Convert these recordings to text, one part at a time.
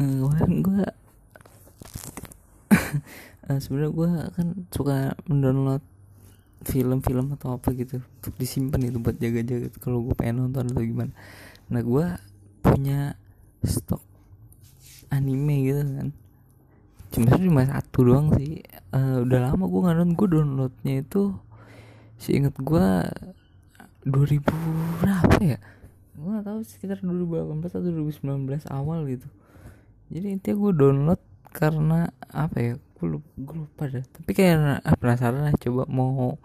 Eh, kemarin gue uh, sebenarnya gue kan suka mendownload film-film atau apa gitu untuk disimpan itu buat jaga-jaga kalau gue pengen nonton atau gimana. Nah gue punya stok anime gitu kan. Cuma cuma satu doang sih. Uh, udah lama gue nggak nonton. Gue downloadnya itu inget gue 2000 berapa ya? Gue gak tahu sekitar 2018 atau 2019 awal gitu jadi intinya gue download karena apa ya gue lupa, lupa deh. Tapi kayak ah, penasaran lah coba mau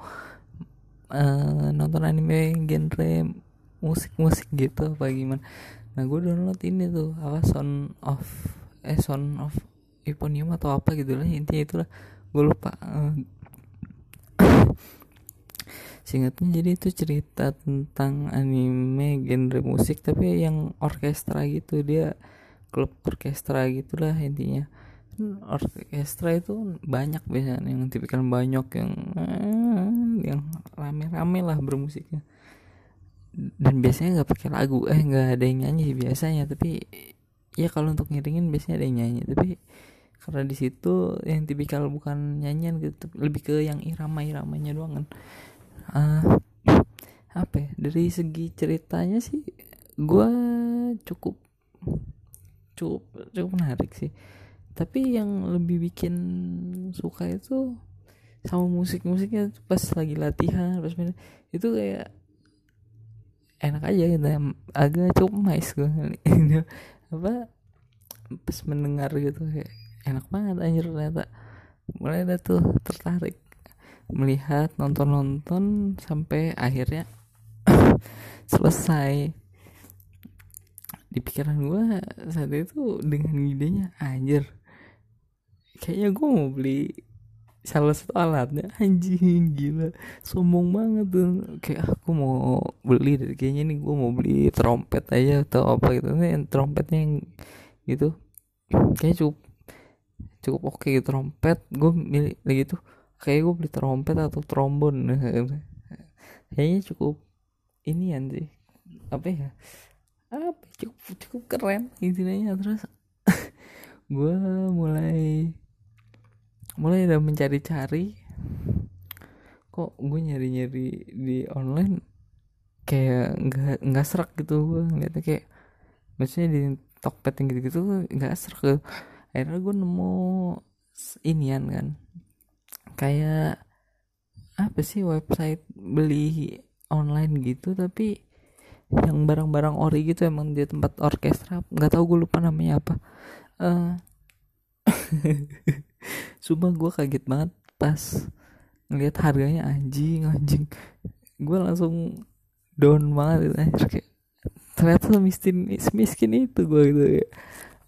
uh, nonton anime genre musik-musik gitu apa gimana. Nah gue download ini tuh apa sound of eh sound of Eponium atau apa gitu lah intinya itulah. Gue lupa uh, singkatnya jadi itu cerita tentang anime genre musik tapi yang orkestra gitu. Dia klub orkestra gitulah intinya. Orkestra itu banyak biasanya yang tipikal banyak yang yang rame-rame lah bermusiknya. Dan biasanya nggak pakai lagu eh nggak ada yang nyanyi biasanya. Tapi ya kalau untuk ngiringin biasanya ada yang nyanyi. Tapi karena di situ yang tipikal bukan nyanyian gitu lebih ke yang irama-iramanya doang kan. Uh, apa ya dari segi ceritanya sih gue cukup cukup cukup menarik sih. Tapi yang lebih bikin suka itu sama musik-musiknya pas lagi latihan pas main itu kayak enak aja gitu. Agak cukup mais gue apa pas mendengar gitu kayak enak banget anjir ternyata. Mulai ada tuh tertarik melihat nonton-nonton sampai akhirnya selesai di pikiran gue saat itu dengan idenya anjir kayaknya gue mau beli salah satu alatnya. Anjing gila. Sombong banget tuh. Kayak aku mau beli kayaknya nih gue mau beli trompet aja atau apa gitu. Nih trompetnya yang gitu. Kayak cukup cukup oke okay, gitu trompet. Gue milih lagi tuh kayak gue beli trompet atau trombon kayaknya cukup ini sih. Apa ya apa? Cukup cukup keren. Intinya terus gue mulai mulai udah mencari-cari. Kok gue nyari-nyari di online? Kayak nggak nggak serak gitu gue ngeliatnya. Kayak maksudnya di Tokped yang gitu-gitu nggak serak gitu. akhirnya gue nemu inian kan. Kayak apa sih website beli online gitu tapi yang barang-barang ori gitu emang di tempat orkestra nggak tahu gue lupa namanya apa. Uh, Sumpah gue kaget banget pas ngeliat harganya anjing anjing. Gue langsung down banget gitu kayak ternyata miskin miskin itu gue gitu ya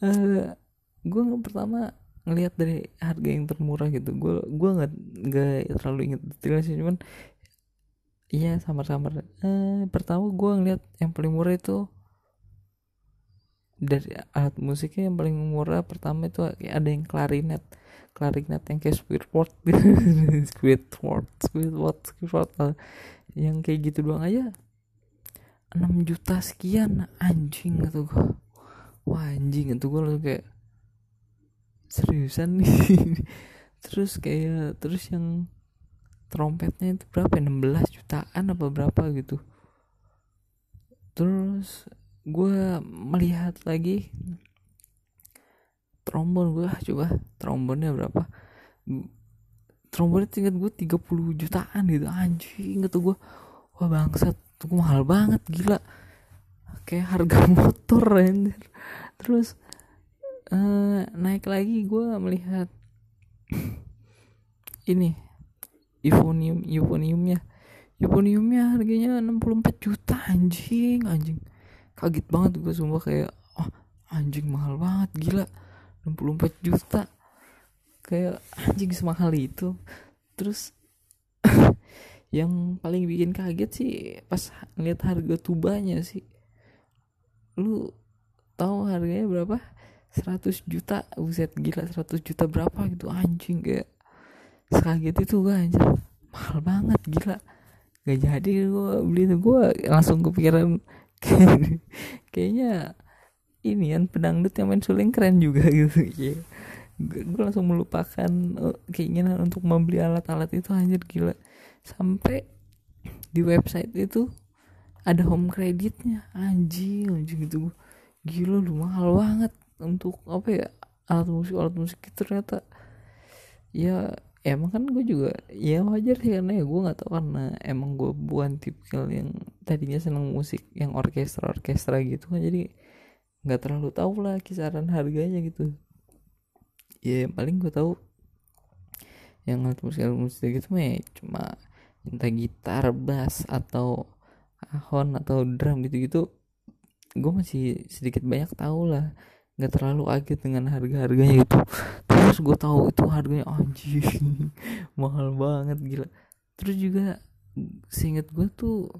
uh, gue pertama ngelihat dari harga yang termurah gitu. Gue gue nggak nggak terlalu inget detailnya sih cuman iya samar-samar. Uh, pertama gue ngeliat yang paling murah itu dari alat musiknya yang paling murah pertama itu ada yang klarinet. Klarinet yang kayak Squidward Squidward Squidward Squidward. Yang kayak gitu doang aja. 6 juta sekian anjing gitu gue wah anjing itu gue langsung kayak seriusan nih. Terus kayak terus yang trompetnya itu berapa 16 ya? jutaan apa berapa gitu. Terus gue melihat lagi trombon gue coba trombonnya berapa? Trombonnya tingkat gue 30 jutaan gitu. Anjing gitu gue wah bangsat tuh mahal banget gila. Kayak harga motor render terus uh, naik lagi gue melihat ini euphonium euphoniumnya. Euphoniumnya harganya 64 juta anjing anjing. Kaget banget gue sumpah kayak oh, anjing mahal banget gila. 64 juta. Kayak anjing semahal itu. Terus yang paling bikin kaget sih pas ngeliat harga tubanya sih. Lu tahu harganya berapa? 100 juta. Buset gila 100 juta berapa gitu anjing kayak sekaget itu gue anjir. Mahal banget gila. Gak jadi gue beli itu gue langsung kepikiran kayaknya ini kan pedangdut yang main suling keren juga gitu. Ya gue langsung melupakan uh, keinginan untuk membeli alat-alat itu anjir gila. Sampai di website itu ada home creditnya. Anjing anjing gitu. Gila lu mahal banget untuk apa ya alat musik alat musik itu ternyata. Ya emang kan gue juga ya wajar sih karena ya gue nggak tahu karena emang gue bukan tipikal yang tadinya seneng musik yang orkestra orkestra gitu kan. Jadi nggak terlalu tahu lah kisaran harganya gitu. Ya yang paling gue tahu yang alat musik alat musik gitu mah ya cuma entah gitar bass atau ahon atau drum gitu gitu gue masih sedikit banyak tahu lah nggak terlalu kaget dengan harga harganya gitu terus gue tahu itu harganya anjing mahal banget gila. Terus juga seinget gue tuh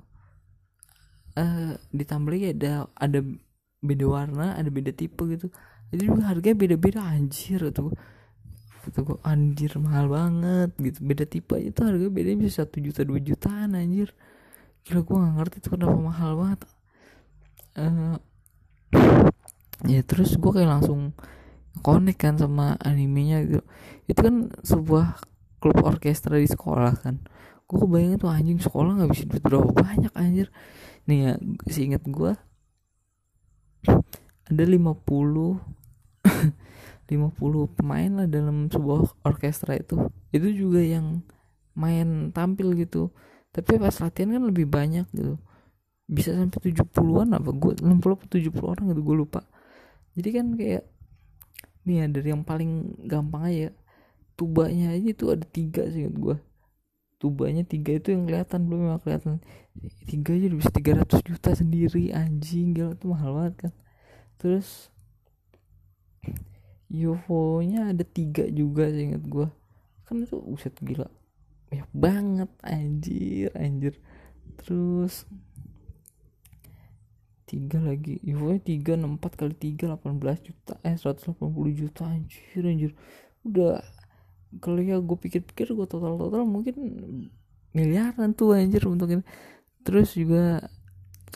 uh, ditambah lagi ada ada beda warna ada beda tipe gitu. Jadi juga harganya beda-beda anjir tuh kata gue anjir mahal banget gitu. Beda tipe aja tuh harga beda bisa satu juta dua jutaan anjir. Gila gue gak ngerti tuh kenapa mahal banget. Uh, ya terus gue kayak langsung connect kan sama animenya gitu. Itu kan sebuah klub orkestra di sekolah kan. Gue kebayang tuh anjing sekolah nggak bisa duit berapa banyak anjir. Nih ya seinget gue ada 50 50 pemain lah dalam sebuah orkestra itu. Itu juga yang main tampil gitu. Tapi pas latihan kan lebih banyak gitu. Bisa sampai 70-an apa? Gue 60 atau 70 orang gitu gue lupa jadi kan kayak nih ya dari yang paling gampang aja tubanya aja itu ada tiga sih gue tubanya tiga itu yang kelihatan belum yang kelihatan. Tiga aja bisa 300 juta sendiri anjing gila tuh mahal banget kan. Terus UFO nya ada tiga juga sih inget gue kan itu uset gila. Banyak banget anjir anjir. Terus tiga lagi. UFO nya tiga enam empat kali tiga delapan belas juta. Eh seratus delapan puluh juta anjir anjir. Udah kalau ya gue pikir-pikir gue total total mungkin miliaran tuh anjir untuk ini. Terus juga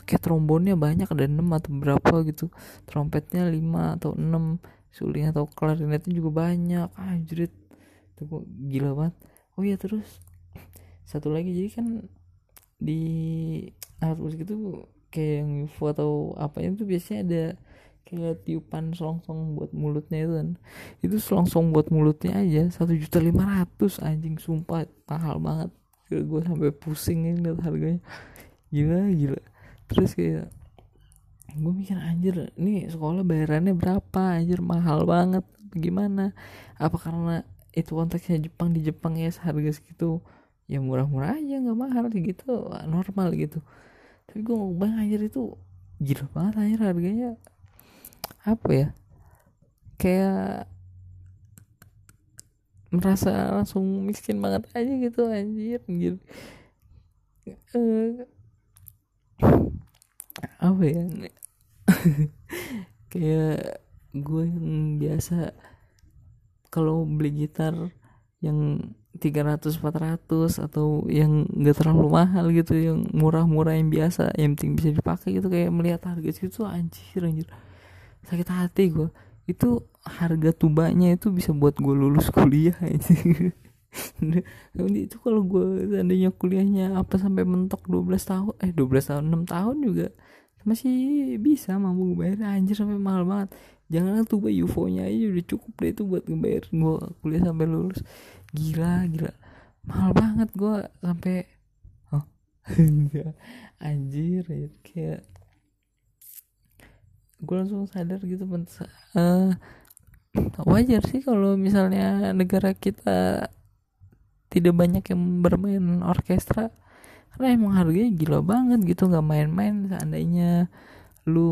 kayak trombonnya banyak ada enam atau berapa gitu. Trompetnya lima atau enam suling atau klarinetnya juga banyak anjir itu kok gila banget. Oh iya terus satu lagi jadi kan di alat musik itu kayak yang atau apa itu biasanya ada kayak tiupan selongsong buat mulutnya itu kan. Itu selongsong buat mulutnya aja satu juta lima ratus anjing sumpah mahal banget. Gue sampai pusing nih lihat harganya. Gila gila. Terus kayak gue mikir anjir ini sekolah bayarannya berapa? Anjir mahal banget. Gimana? Apa karena itu konteksnya Jepang di Jepang ya seharga segitu ya murah-murah aja nggak mahal gitu normal gitu tapi gue ngomong anjir itu gila banget anjir harganya apa ya? Kayak merasa langsung miskin banget aja gitu anjir anjir. Uh, apa ya? Kayak gue yang biasa kalau beli gitar yang 300 400 atau yang gak terlalu mahal gitu yang murah-murah yang biasa yang penting bisa dipakai gitu kayak melihat harga situ anjir anjir. Sakit hati gue itu harga tubanya itu bisa buat gue lulus kuliah anjir. Itu kalau gue seandainya kuliahnya apa sampai mentok 12 tahun eh 12 tahun 6 tahun juga masih bisa mampu bayar anjir sampai mahal banget. Jangan tuh UFO nya aja udah cukup deh itu buat ngebayar gue kuliah sampai lulus gila gila. Mahal banget gue sampai oh anjir ya kayak gue langsung sadar gitu uh, wajar sih kalau misalnya negara kita tidak banyak yang bermain orkestra. Karena emang harganya gila banget gitu nggak main-main. Seandainya lu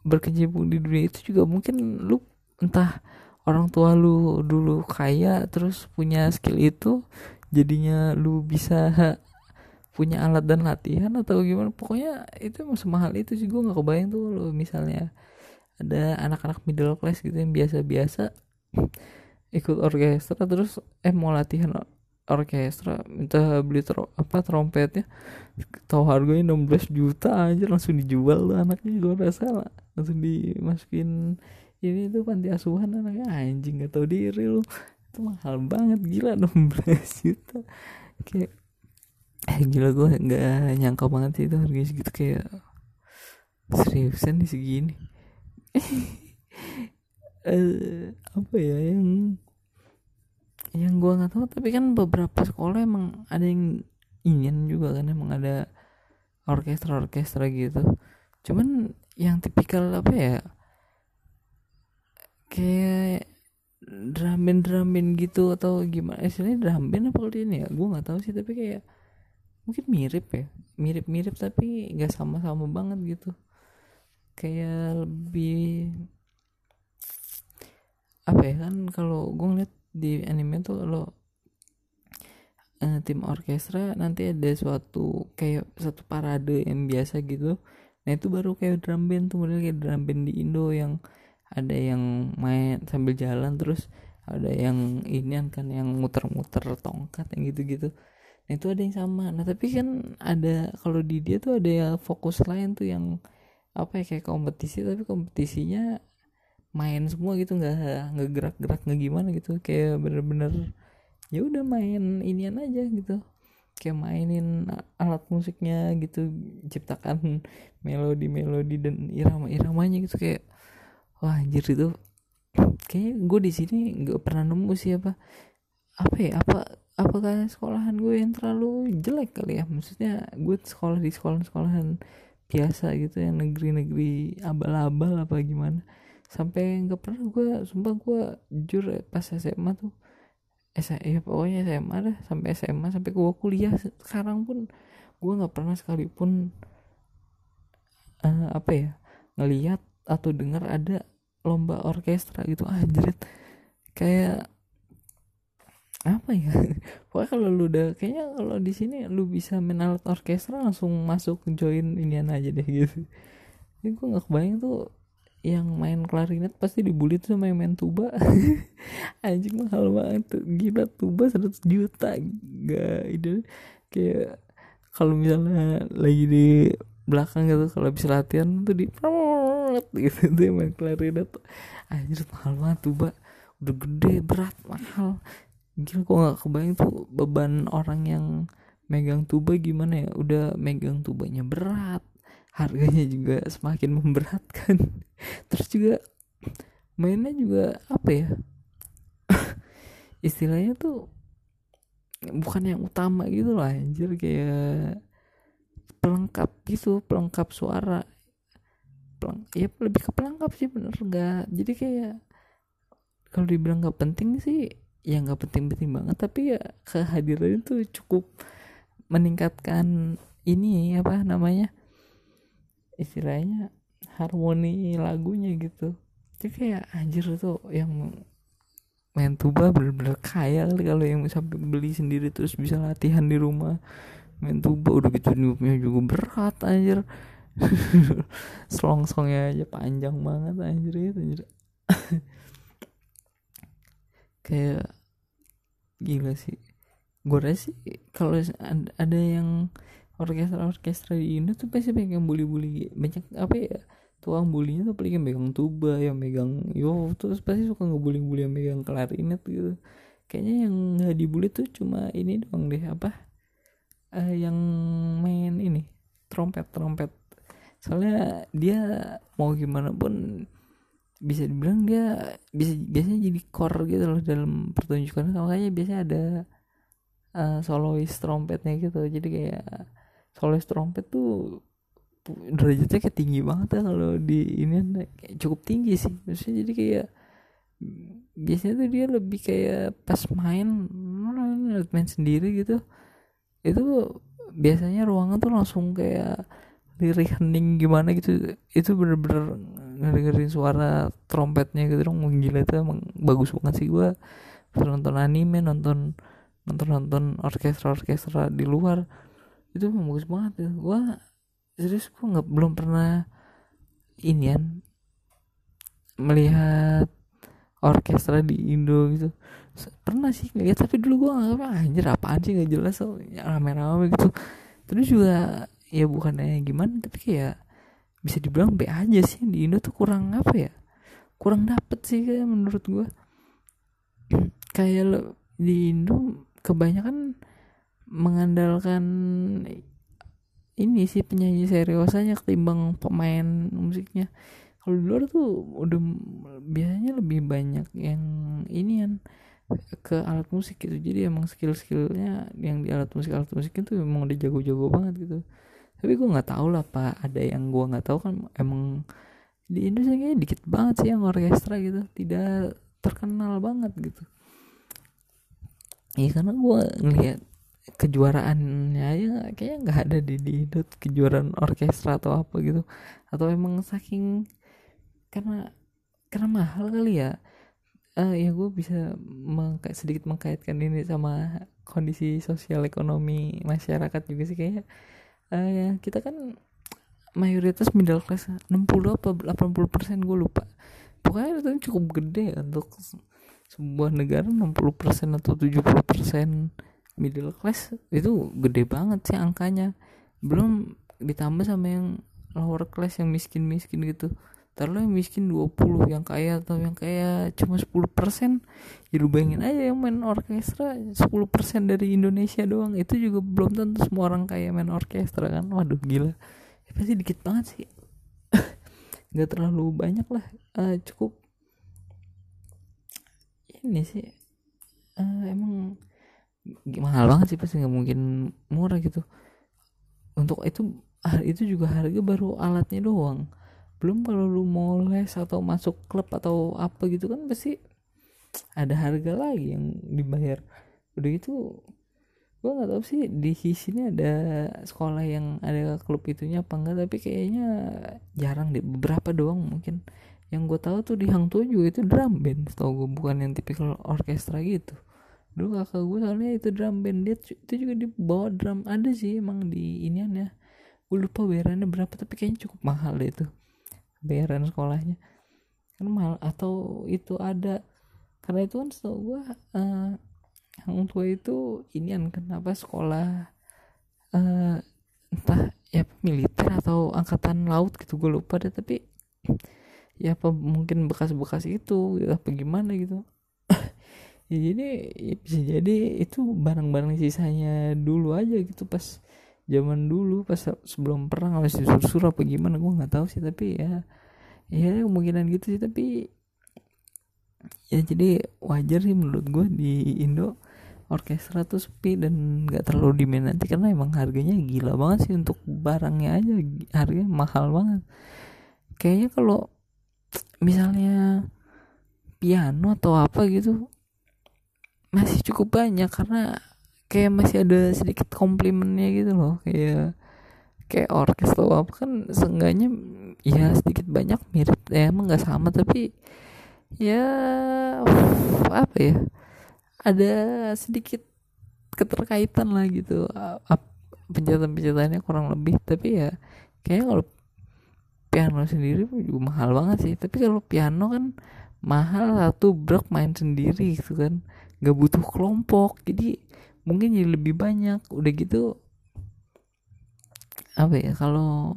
berkecimpung di dunia itu juga mungkin lu entah orang tua lu dulu kaya terus punya skill itu jadinya lu bisa punya alat dan latihan atau gimana? Pokoknya itu emang semahal itu sih gue nggak kebayang tuh lo misalnya ada anak-anak middle class gitu yang biasa-biasa ikut orkestra terus eh mau latihan orkestra minta beli tro apa trompetnya tahu harganya 16 juta aja langsung dijual tuh anaknya gue rasa lah. Langsung dimasukin ini tuh panti asuhan anaknya anjing gak tau diri lu. Itu mahal banget gila 16 juta kayak eh gila gue nggak nyangka banget sih itu harganya segitu. Kayak seriusan nih segini. Eh apa ya yang yang gue nggak tahu. Tapi kan beberapa sekolah emang ada yang ingin juga kan emang ada orkestra orkestra gitu. Cuman yang tipikal apa ya kayak dramin dramin gitu atau gimana? Istilahnya drum band apa kalau ini ya? Gue nggak tahu sih tapi kayak mungkin mirip ya. Mirip mirip tapi nggak sama sama banget gitu. Kayak lebih apa ya? Kan kalau gue ngeliat di anime tuh lo uh, tim orkestra nanti ada suatu kayak satu parade yang biasa gitu. Nah itu baru kayak drum band tuh model kayak drum band di Indo yang ada yang main sambil jalan terus ada yang ini kan yang muter-muter tongkat yang gitu-gitu. Nah itu ada yang sama. Nah tapi kan ada kalau di dia tuh ada ya fokus lain tuh yang apa ya kayak kompetisi tapi kompetisinya main semua gitu nggak gerak-gerak nggak gimana gitu. Kayak bener-bener ya udah main inian aja gitu. Kayak mainin alat musiknya gitu ciptakan melodi-melodi dan irama-iramanya gitu kayak wah anjir itu kayak gue di sini nggak pernah nemu sih apa apa ya apa apakah sekolahan gue yang terlalu jelek kali ya? Maksudnya gue sekolah di sekolah-sekolahan biasa gitu yang negeri-negeri abal-abal apa gimana. Sampai nggak pernah gue sumpah gue jujur ya, pas SMA tuh SMA ya pokoknya SMA dah sampai SMA sampai gue kuliah sekarang pun gue nggak pernah sekalipun uh, apa ya ngelihat atau dengar ada lomba orkestra gitu anjir kayak apa ya? Pokoknya kalau lu udah kayaknya kalau di sini lu bisa main alat orkestra langsung masuk join inian aja deh gitu. Ini gue nggak kebayang tuh yang main klarinet pasti dibully tuh sama yang main tuba. Anjing mahal banget tuh. Gila tuba 100 juta. Gak itu kayak kalau misalnya lagi di belakang gitu kalau bisa latihan tuh di gitu. Tuh main klarinet anjir mahal banget tuba udah gede berat mahal. Gila kok nggak kebayang tuh beban orang yang megang tuba gimana ya? Udah megang tubanya berat harganya juga semakin memberatkan. Terus juga mainnya juga apa ya? Istilahnya tuh bukan yang utama gitu lah anjir kayak pelengkap gitu pelengkap suara Peleng, ya lebih ke pelengkap sih bener gak jadi kayak kalau dibilang gak penting sih ya nggak penting-penting banget tapi ya kehadiran itu cukup meningkatkan ini apa namanya istilahnya harmoni lagunya gitu. Jadi kayak anjir tuh yang main tuba bener-bener kaya kali kalau yang sampai beli sendiri terus bisa latihan di rumah main tuba udah gitu niupnya juga berat anjir song-songnya aja panjang banget anjir anjir. Kayak gila sih. Gue sih kalau ada yang orkestra orkestra di Indo tuh pasti banyak yang bully-bully. Banyak apa ya tuang bulinya tuh paling yang megang tuba yang megang yo terus pasti suka ngebully-bully yang megang klarinet gitu. Kayaknya yang nggak dibully tuh cuma ini doang deh apa? Uh, yang main ini trompet trompet soalnya dia mau gimana pun bisa dibilang dia bisa biasanya jadi core gitu loh dalam pertunjukan. Makanya biasanya ada uh, solois trompetnya gitu. Jadi kayak solois trompet tuh derajatnya kayak tinggi banget ya kalau di ini cukup tinggi sih. Maksudnya jadi kayak biasanya tuh dia lebih kayak pas main main sendiri gitu. Itu biasanya ruangan tuh langsung kayak lirih hening gimana gitu itu bener-bener ngedengerin suara trompetnya gitu dong. Gila itu emang bagus banget sih. Gue nonton anime nonton nonton nonton orkestra orkestra di luar itu emang bagus banget ya. Gue serius gue nggak belum pernah ini ya melihat orkestra di Indo gitu. Pernah sih ngeliat tapi dulu gue nggak anjir apaan sih nggak jelas so, rame-rame gitu. Terus juga ya bukannya gimana tapi kayak bisa dibilang B aja sih. Di Indo tuh kurang apa ya? Kurang dapet sih kayak menurut gue kayak di Indo kebanyakan mengandalkan ini sih penyanyi seriusnya ketimbang pemain musiknya. Kalau di luar tuh udah biasanya lebih banyak yang ini kan ke alat musik gitu. Jadi emang skill skillnya yang di alat musik alat musik itu emang udah jago-jago banget gitu tapi gue nggak tahu lah pak. Ada yang gue nggak tahu kan emang di Indonesia kayaknya dikit banget sih yang orkestra gitu. Tidak terkenal banget gitu. Iya karena gue ngelihat kejuaraannya aja kayaknya nggak ada di di kejuaraan orkestra atau apa gitu. Atau emang saking karena karena mahal kali ya. Uh, ya gue bisa mengka, sedikit mengkaitkan ini sama kondisi sosial ekonomi masyarakat juga sih kayak uh, kita kan mayoritas middle class 60 apa 80 persen gue lupa. Pokoknya itu cukup gede untuk sebuah negara 60 persen atau 70 persen middle class itu gede banget sih angkanya. Belum ditambah sama yang lower class yang miskin-miskin gitu taruhlah yang miskin 20 yang kaya atau yang kaya cuma 10 persen ya lu bayangin aja yang main orkestra 10 persen dari Indonesia doang. Itu juga belum tentu semua orang kaya main orkestra kan. Waduh gila. Ya, pasti dikit banget sih. Nggak terlalu banyak lah. Uh, cukup. Ini sih. Uh, emang mahal banget sih pasti nggak mungkin murah gitu. Untuk itu itu juga harga baru alatnya doang belum kalau lu mau les atau masuk klub atau apa gitu kan pasti ada harga lagi yang dibayar. Udah itu gue nggak tahu sih di sini ada sekolah yang ada klub itunya apa enggak tapi kayaknya jarang deh. Beberapa doang mungkin. Yang gue tahu tuh di Hang Tujuh itu drum band tau gue bukan yang tipikal orkestra gitu. Dulu kakak gue soalnya itu drum band dia itu juga dibawa drum. Ada sih emang di inian ya. Gue lupa bayarannya berapa tapi kayaknya cukup mahal deh itu bayaran sekolahnya. Kan mahal atau itu ada. Karena itu kan setahu gue uh, yang tua itu ini kan kenapa sekolah uh, entah ya militer atau angkatan laut gitu gue lupa deh tapi ya apa mungkin bekas-bekas itu apa gimana gitu. Ya jadi ya bisa jadi itu barang-barang sisanya dulu aja gitu pas zaman dulu pas sebelum perang harus disuruh apa gimana gue nggak tahu sih tapi ya ya kemungkinan gitu sih tapi ya jadi wajar sih menurut gue di Indo orkestra tuh sepi dan nggak terlalu diminati karena emang harganya gila banget sih untuk barangnya aja harganya mahal banget. Kayaknya kalau misalnya piano atau apa gitu masih cukup banyak karena kayak masih ada sedikit komplimennya gitu loh. Kayak kayak orkes atau apa kan seenggaknya ya sedikit banyak mirip ya emang nggak sama tapi ya apa ya ada sedikit keterkaitan lah gitu. Pencetatan-pencetannya kurang lebih tapi ya kayaknya kalau piano sendiri juga mahal banget sih. Tapi kalau piano kan mahal satu brok main sendiri gitu kan. Gak butuh kelompok jadi mungkin jadi lebih banyak. Udah gitu apa ya kalau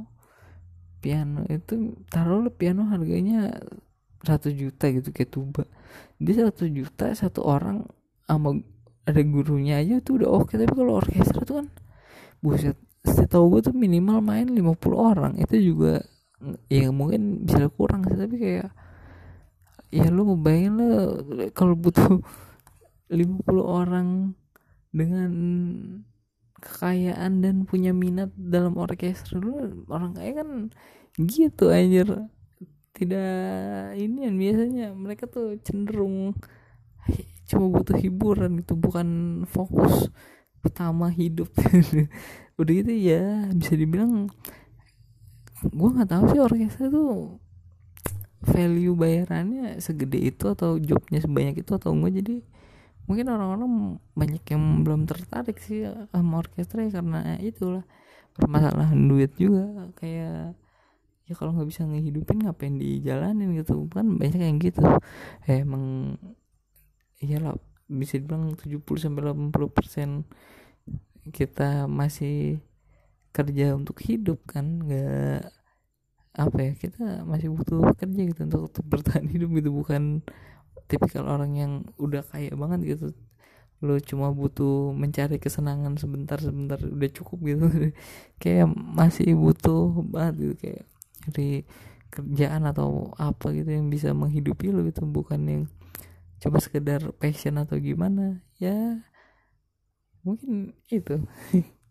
piano itu taruh lo piano harganya satu juta gitu kayak tuba. Dia satu juta satu orang sama ada gurunya aja tuh udah oke. Tapi kalau orkestra tuh kan buset setahu gue tuh minimal main 50 orang. Itu juga ya mungkin bisa kurang sih tapi kayak ya lu ngebayangin lo kalau butuh 50 orang dengan kekayaan dan punya minat dalam orkestra dulu orang kaya kan gitu anjir. Tidak ini yang biasanya mereka tuh cenderung cuma butuh hiburan gitu bukan fokus utama hidup. Udah gitu ya bisa dibilang gue nggak tahu sih orkestra tuh value bayarannya segede itu atau jobnya sebanyak itu atau enggak jadi mungkin orang-orang banyak yang belum tertarik sih sama orkestra ya karena itulah permasalahan duit juga. Kayak ya kalau nggak bisa ngehidupin ngapain dijalanin gitu? Kan banyak yang gitu. Eh, emang iyalah bisa dibilang 70 sampai 80 persen kita masih kerja untuk hidup kan? Nggak apa ya kita masih butuh kerja gitu untuk tetap bertahan hidup gitu. Bukan tipikal orang yang udah kaya banget gitu. Lo cuma butuh mencari kesenangan sebentar sebentar udah cukup gitu. Kayak masih butuh banget gitu kayak dari kerjaan atau apa gitu yang bisa menghidupi lo gitu bukan yang cuma sekedar passion atau gimana. Ya mungkin itu